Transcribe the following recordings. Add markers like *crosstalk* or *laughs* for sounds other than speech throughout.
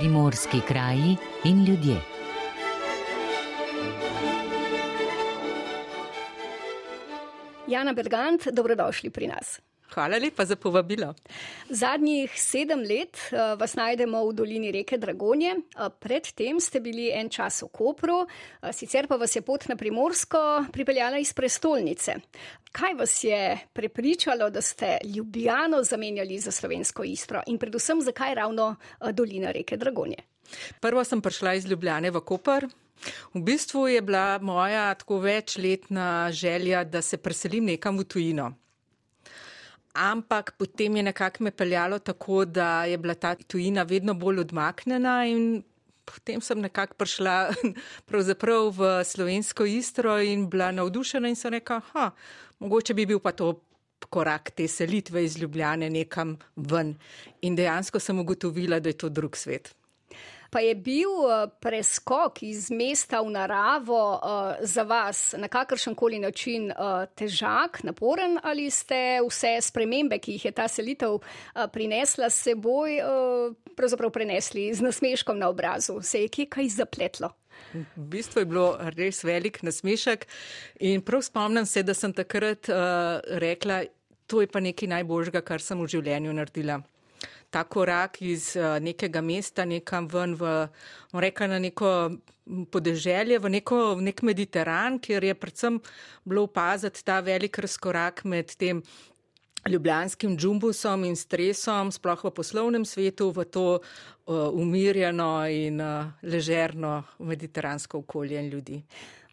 primorski kraji in ljudje. Jana Bergant, dobrodošli pri nas. Hvala lepa za povabilo. Zadnjih sedem let uh, vas najdemo v dolini reke Dragonje. Uh, predtem ste bili en čas v Kopru, uh, sicer pa vas je pot na Primorsko pripeljala iz prestolnice. Kaj vas je prepričalo, da ste Ljubljano zamenjali za slovensko istro in predvsem zakaj ravno dolina reke Dragonje? Prvo sem prišla iz Ljubljane v Koper. V bistvu je bila moja tako večletna želja, da se preselim nekam v tujino ampak potem je nekako me peljalo tako, da je bila ta tujina vedno bolj odmaknjena in potem sem nekako prišla *laughs* pravzaprav v slovensko istro in bila navdušena in sem rekla, ha, mogoče bi bil pa to korak te selitve iz Ljubljane nekam ven. In dejansko sem ugotovila, da je to drug svet pa je bil eh, preskok iz mesta v naravo uh, za vas na kakršen koli način uh, težak, naporen ali ste vse spremembe, ki jih je ta selitev prinesla s seboj, pravzaprav prenesli z nasmeškom na obrazu? Se je kje kaj zapletlo? V bistvu je bilo res velik nasmešek in prav spomnim se, da sem takrat uh, rekla, to je pa nekaj najboljžga, kar sem v življenju naredila ta korak iz uh, nekega mesta nekam ven v, reka na neko podeželje, v, neko, v nek Mediteran, kjer je predvsem bilo opaziti ta velik razkorak med tem ljubljanskim džumbusom in stresom, sploh v poslovnem svetu, v to uh, umirjeno in uh, ležerno mediteransko okolje in ljudi.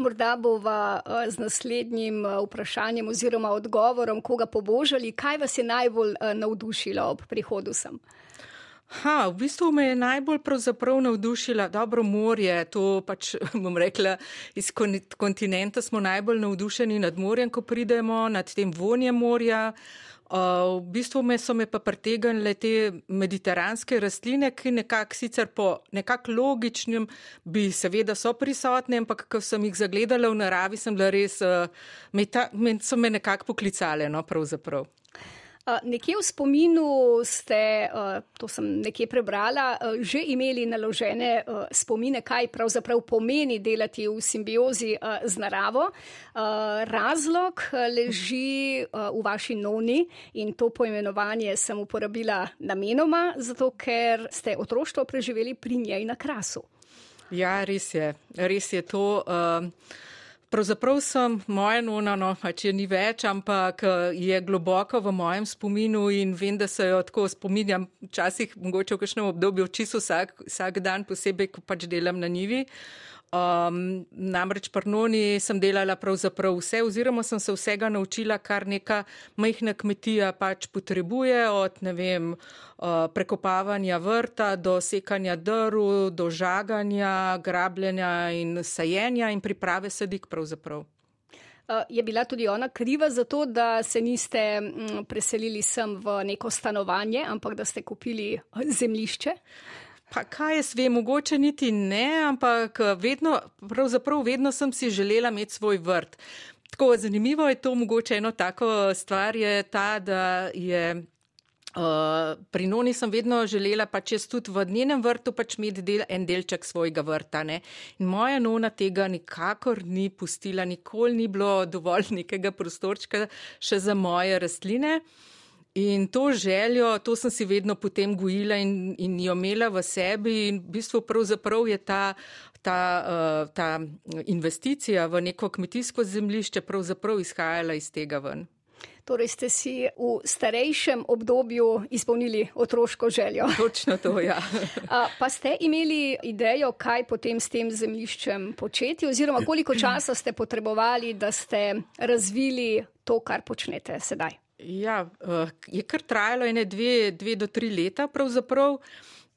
Morda bova z naslednjim vprašanjem oziroma odgovorom, koga pobožali, kaj vas je najbolj navdušilo ob prihodu sem? Ha, v bistvu me je najbolj navdušila dobro morje. To pač *laughs* bom rekla, iz kontinenta smo najbolj navdušeni nad morjem, ko pridemo, nad tem vonjem morja. Uh, v bistvu me so me pa pritegnile te mediteranske rastline, ki nekako sicer po nekak logičnem bi seveda so prisotne, ampak ko sem jih zagledala v naravi, sem bila res, uh, me, ta, me so me nekako poklicale, no pravzaprav. Nekje v spominu ste, to sem nekje prebrala, že imeli naložene spomine, kaj pravzaprav pomeni delati v simbiozi z naravo. Razlog leži v vaši noni in to poimenovanje sem uporabila namenoma, zato ker ste otroštvo preživeli pri njej na krasu. Ja, res je, res je to. Uh... Pravzaprav sem moja nona, no, če ni več, ampak je globoko v mojem spominu in vem, da se jo tako spominjam, včasih mogoče v kakšnem obdobju, čisto vsak, vsak dan posebej, ko pač delam na nivi. Um, namreč prnoni sem delala pravzaprav vse, oziroma sem se vsega naučila, kar neka majhna kmetija pač potrebuje, od ne vem, uh, prekopavanja vrta do sekanja drv, do žaganja, grabljenja in sajenja in priprave sadik pravzaprav. Uh, je bila tudi ona kriva za to, da se niste mm, preselili sem v neko stanovanje, ampak da ste kupili zemlišče? Pa kaj jaz vem, mogoče niti ne, ampak vedno, pravzaprav vedno sem si želela imeti svoj vrt. Tako zanimivo je to, mogoče eno tako stvar je ta, da je. Uh, pri Noni sem vedno želela, pa če tudi v njenem vrtu, pač imeti del, en delček svojega vrta. Ne? In moja Nona tega nikakor ni pustila, nikoli ni bilo dovolj *laughs* nekega prostorčka še za moje rastline. Uh, In to željo, to sem si vedno potem gojila in, in jo imela v sebi in v bistvu pravzaprav je ta, ta, uh, ta investicija v neko kmetijsko zemljišče pravzaprav izhajala iz tega ven. Torej ste si v starejšem obdobju izpolnili otroško željo. Točno to, ja. *laughs* pa ste imeli idejo, kaj potem s tem zemljiščem početi oziroma koliko časa ste potrebovali, da ste razvili to, kar počnete sedaj? Ja, uh, je kar trajalo ene dve, dve do tri leta pravzaprav.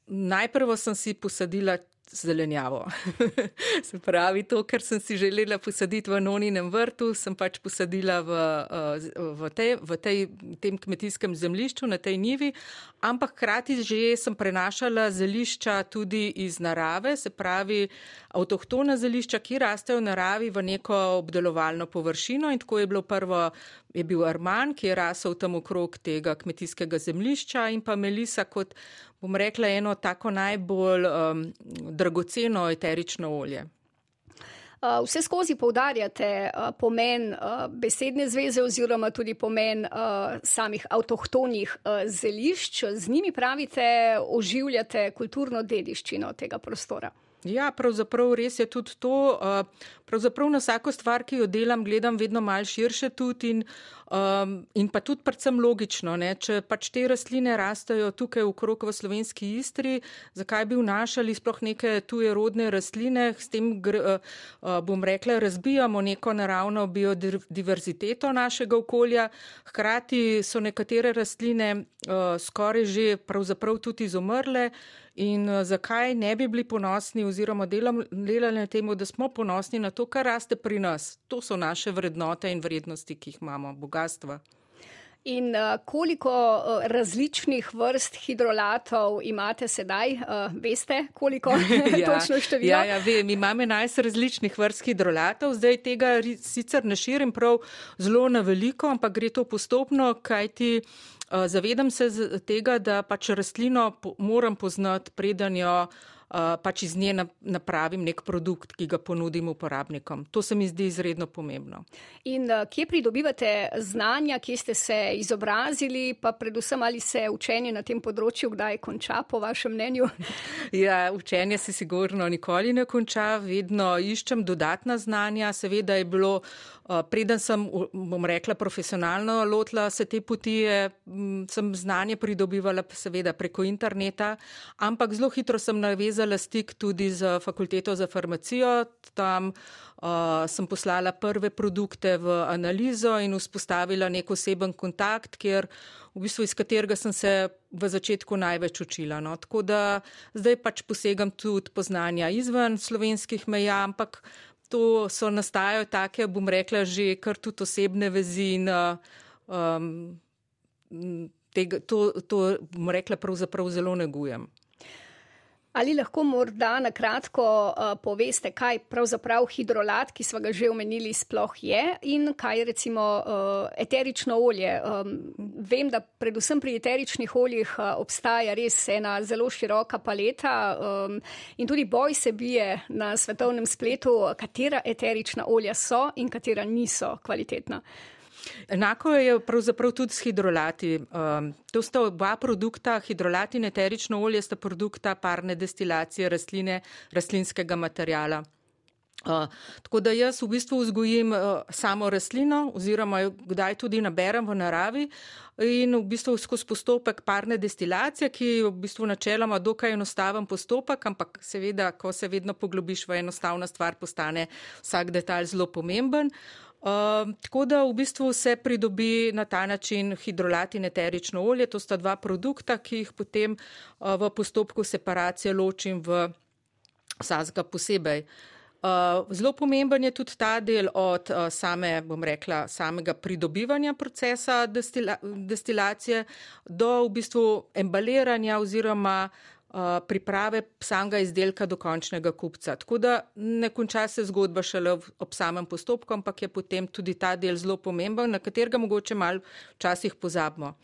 Najprej sem si posadila zelenjavo. *laughs* se pravi, to, kar sem si želela posaditi v noninem vrtu, sem pač posadila v, eh, v, tej, v tej, tem kmetijskem zemlišču, na tej nivi, ampak hkrati že sem prenašala zelišča tudi iz narave, se pravi, avtohtona zelišča, ki rastejo v naravi v neko obdelovalno površino in tako je bilo prvo. Je bil Arman, ki je rasel tam okrog tega kmetijskega zemlišča, in pa Melisa kot bom rekla, eno tako najbolj um, dragoceno eterično olje. Uh, vse skozi poudarjate uh, pomen uh, besedne zveze oziroma tudi pomen samih avtohtonih zelišč. Z njimi pravite, oživljate kulturno dediščino tega prostora. Ja, pravzaprav res je tudi to. Pravzaprav na vsako stvar, ki jo delam, gledam vedno mal širše tudi in, in pa tudi predvsem logično. Ne? Če pač te rastline rastajo tukaj okrog v slovenski istri, zakaj bi vnašali sploh neke tuje rodne rastline, s tem bom rekla, razbijamo neko naravno biodiverziteto našega okolja. Hkrati so nekatere rastline skoraj že pravzaprav tudi izumrle. In uh, zakaj ne bi bili ponosni oziroma delali na tem, da smo ponosni na to, kar raste pri nas. To so naše vrednote in vrednosti, ki jih imamo, bogatstva. In uh, koliko uh, različnih vrst hidrolatov imate sedaj? Uh, veste, koliko *laughs* *laughs* ja, točno število? Ja, ja, vem, imamo 11 različnih vrst hidrolatov. Zdaj tega sicer ne širim prav zelo na veliko, ampak gre to postopno, kajti uh, zavedam se tega, da pač rastlino moram poznati, preden jo uh, pač iz nje napravim nek produkt, ki ga ponudim uporabnikom. To se mi zdi izredno pomembno. In uh, kje pridobivate znanja, kje ste se izobrazili, pa predvsem ali se učenje na tem področju kdaj konča, po vašem mnenju? *laughs* ja, učenje se sigurno nikoli ne konča, vedno iščem dodatna znanja. Seveda je bilo, uh, preden sem, bom rekla, profesionalno lotila se te poti, sem znanje pridobivala seveda preko interneta, ampak zelo hitro sem navezala navezala stik tudi z fakulteto za farmacijo. Tam uh, sem poslala prve produkte v analizo in vzpostavila nek oseben kontakt, kjer, v bistvu, iz katerega sem se v začetku največ učila. No. Tako da zdaj pač posegam tudi poznanja izven slovenskih meja, ampak to so nastajajo take, bom rekla, že kar tudi osebne vezi in um, tega, to, to, bom rekla, pravzaprav zelo negujem. Ali lahko morda na kratko uh, poveste, kaj pravzaprav hidrolat, ki smo ga že omenili, sploh je in kaj je recimo uh, eterično olje. Um, vem, da predvsem pri eteričnih oljih uh, obstaja res ena zelo široka paleta um, in tudi boj se bije na svetovnem spletu, katera eterična olja so in katera niso kvalitetna. Enako je pravzaprav tudi s hidrolati. Um, to sta oba produkta, hidrolat in eterično olje, sta produkta parne destilacije rastline, rastlinskega materijala. Uh, tako da jaz v bistvu vzgojim uh, samo rastlino oziroma kdaj tudi naberem v naravi in v bistvu skozi postopek parne destilacije, ki je v bistvu načeloma dokaj enostaven postopek, ampak seveda, ko se vedno poglobiš v enostavna stvar, postane vsak detalj zelo pomemben. Ehm, tako da v bistvu se pridobi na ta način hidrolat in eterično olje. To sta dva produkta, ki jih potem uh, v postopku separacije ločim v vsakega posebej. Uh, zelo pomemben je tudi ta del od uh, same, bom rekla, samega pridobivanja procesa destila destilacije do v bistvu embaliranja oziroma uh, priprave samega izdelka do končnega kupca. Tako da ne konča se zgodba šele ob samem postopku, ampak je potem tudi ta del zelo pomemben, na katerega mogoče mal včasih pozabimo.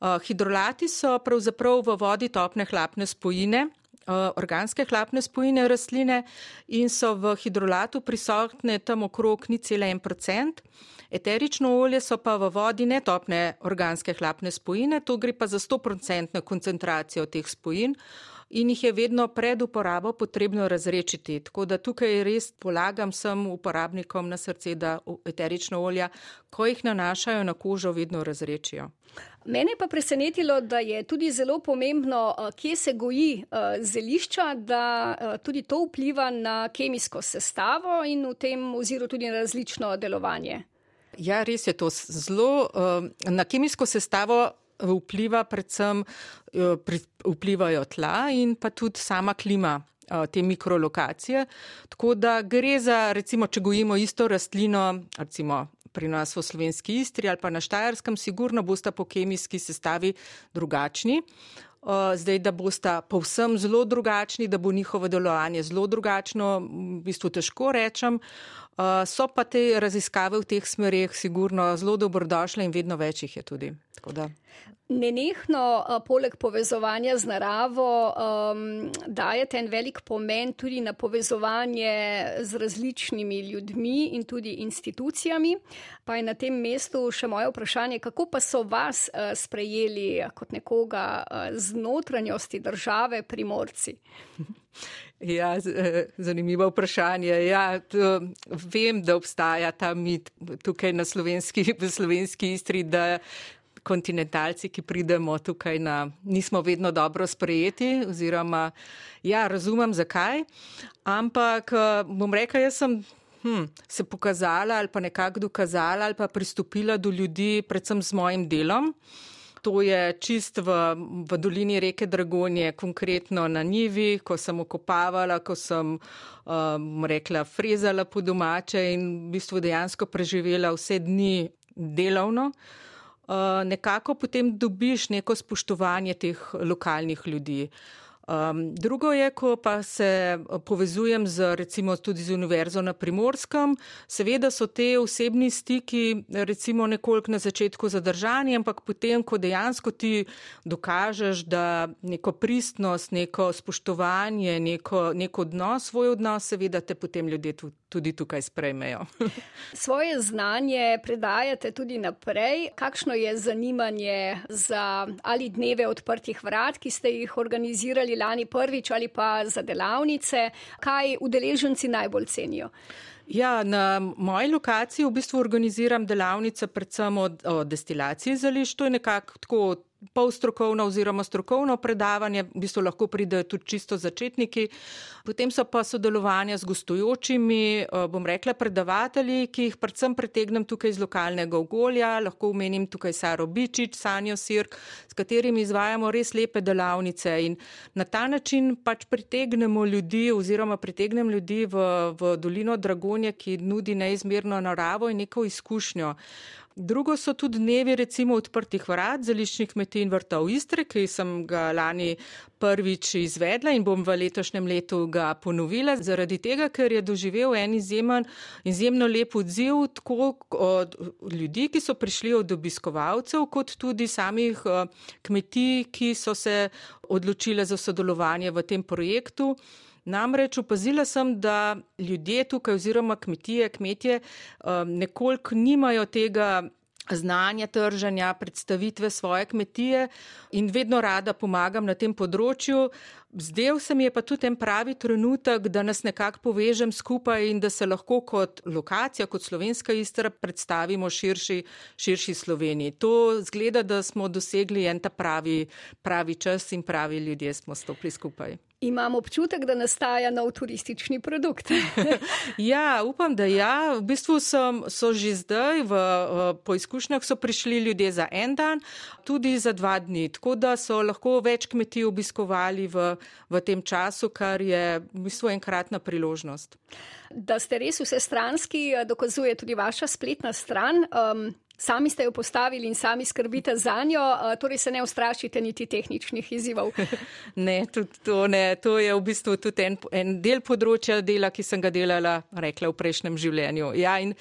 Uh, hidrolati so pravzaprav v vodi topne hlapne spojine, organske hlapne spojine rastline in so v hidrolatu prisotne tam okrog ni cela en procent. Eterično olje so pa v vodi netopne organske hlapne spojine, to gre pa za 100% koncentracijo teh spojin in jih je vedno pred uporabo potrebno razrečiti. Tako da tukaj res polagam vsem uporabnikom na srce, da eterično olja, ko jih nanašajo na kožo, vedno razrečijo. Mene pa presenetilo, da je tudi zelo pomembno, kje se goji zelišča, da tudi to vpliva na kemijsko sestavo in v tem oziru tudi na različno delovanje. Ja, res je to zelo. Na kemijsko sestavo vpliva predvsem, uh, vplivajo tla in pa tudi sama klima te mikrolokacije. Tako da gre za, recimo, če gojimo isto rastlino, recimo pri nas v slovenski istri ali pa na Štajerskem, sigurno bosta po kemijski sestavi drugačni. Zdaj, da bosta povsem zelo drugačni, da bo njihovo delovanje zelo drugačno, v bistvu težko rečem. So pa te raziskave v teh smerih sigurno zelo dobrodošle in vedno več jih je tudi. Nenehno, poleg povezovanja z naravo, um, dajete en velik pomen tudi na povezovanje z različnimi ljudmi in tudi institucijami. Pa je na tem mestu še moje vprašanje, kako pa so vas uh, sprejeli kot nekoga uh, z notranjosti države primorci? *laughs* Ja, zanimivo vprašanje. Ja, vem, da obstaja ta mit tukaj na slovenski, v slovenski istri, da kontinentalci, ki pridemo tukaj na, nismo vedno dobro sprejeti oziroma, ja, razumem zakaj, ampak bom rekla, jaz sem hm, se pokazala ali pa nekako dokazala ali pa pristopila do ljudi predvsem z mojim delom. To je čist v, v dolini reke Dragonje, konkretno na Nivi, ko sem okopavala, ko sem um, rekla, frezala po domače in v bistvu dejansko preživela vse dni delovno. Eh, nekako potem dobiš neko spoštovanje teh lokalnih ljudi. Um, drugo je, ko pa se eh, povezujem z recimo tudi z univerzo na Primorskem, seveda so te osebni stiki recimo nekoliko na začetku zadržani, ampak potem, ko dejansko ti dokažeš, da neko pristnost, neko spoštovanje, neko, neko odnos, svoj odnos, seveda te potem ljudje tudi tudi tukaj sprejmejo. *laughs* Svoje znanje predajate tudi naprej. Kakšno je zanimanje za ali dneve odprtih vrat, ki ste jih organizirali lani prvič ali pa za delavnice? Kaj udeleženci najbolj cenijo? Ja, na moji lokaciji v bistvu organiziram delavnice predvsem o, o destilaciji zališč. To je nekako tako pol strokovno oziroma strokovno predavanje, v bistvu lahko pridejo tudi čisto začetniki. Potem so pa sodelovanja z gostujočimi, eh, bom rekla, predavatelji, ki jih predvsem pretegnem tukaj iz lokalnega okolja, lahko omenim tukaj Saro Bičič, Sanjo Sirk, s katerimi izvajamo res lepe delavnice in na ta način pač pritegnemo ljudi oziroma pritegnem ljudi v, v dolino Dragonje, ki nudi neizmerno naravo in neko izkušnjo. Drugo so tudi dnevi recimo odprtih vrat zeliščnih kmetij in vrtov Istre, ki sem ga lani prvič izvedla in bom v letošnjem letu ga ponovila, zaradi tega, ker je doživel en izjemen, izjemno lep odziv tako od ljudi, ki so prišli od obiskovalcev, kot tudi samih eh, kmetij, ki so se odločile za sodelovanje v tem projektu. Namreč opazila sem, da ljudje tukaj oziroma kmetije, kmetje um, nekoliko nimajo tega znanja trženja, predstavitve svoje kmetije in vedno rada pomagam na tem področju. Zdel se mi je pa tudi en pravi trenutek, da nas nekako povežem skupaj in da se lahko kot lokacija, kot slovenska istra predstavimo širši, širši Sloveniji. To zgleda, da smo dosegli en ta pravi, pravi čas in pravi ljudje smo stopili skupaj. Imam občutek, da nastaja nov turistični produkt. *laughs* ja, upam, da ja. V bistvu so, so že zdaj v, v, po izkušnjah so prišli ljudje za en dan, tudi za dva dni. Tako da so lahko več kmetij obiskovali v, v tem času, kar je v bistvu enkratna priložnost. Da ste res vse stranski, dokazuje tudi vaša spletna stran. Um, Sami ste jo postavili in sami skrbite za njo, torej se ne ustrašite niti tehničnih izzivov. *laughs* Ne, tudi to ne. To je v bistvu tudi en, en del področja dela, ki sem ga delala, rekla, v prejšnjem življenju. Ja, in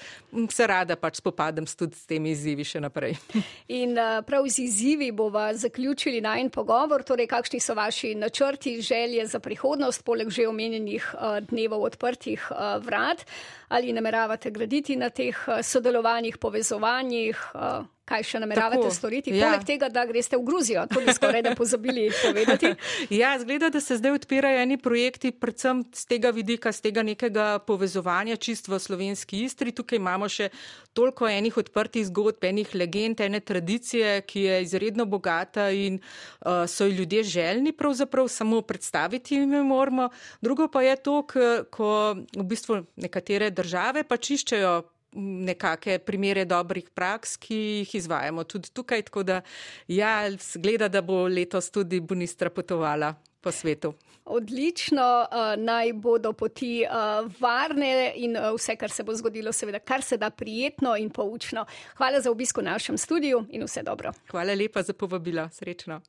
se rada pač spopadam tudi s temi izzivi še naprej. *laughs* In prav z izzivi bova zaključili na en pogovor, torej kakšni so vaši načrti, želje za prihodnost, poleg že omenjenih dnevov odprtih vrat ali nameravate graditi na teh eh, sodelovanjih, povezovanjih, eh, kaj še nameravate Tako, storiti, ja. poleg tega, da greste v Gruzijo, to bi skoraj da pozabili povedati. *laughs* ja, zgleda, da se zdaj odpirajo eni projekti, predvsem z tega vidika, z tega nekega povezovanja čist v slovenski istri. Tukaj imamo še toliko enih odprtih zgodb, enih legend, ene tradicije, ki je izredno bogata in uh, so jo ljudje željni pravzaprav samo predstaviti jim moramo. Drugo pa je to, ko v bistvu nekatere države pa čiščejo nekake primere dobrih praks, ki jih izvajamo tudi tukaj. Tako da, ja, zgleda, da bo letos tudi Bunistra potovala po svetu. Odlično, naj bodo poti varne in vse, kar se bo zgodilo, seveda, kar se da prijetno in poučno. Hvala za obisko v našem studiu in vse dobro. Hvala lepa za povabilo. Srečno.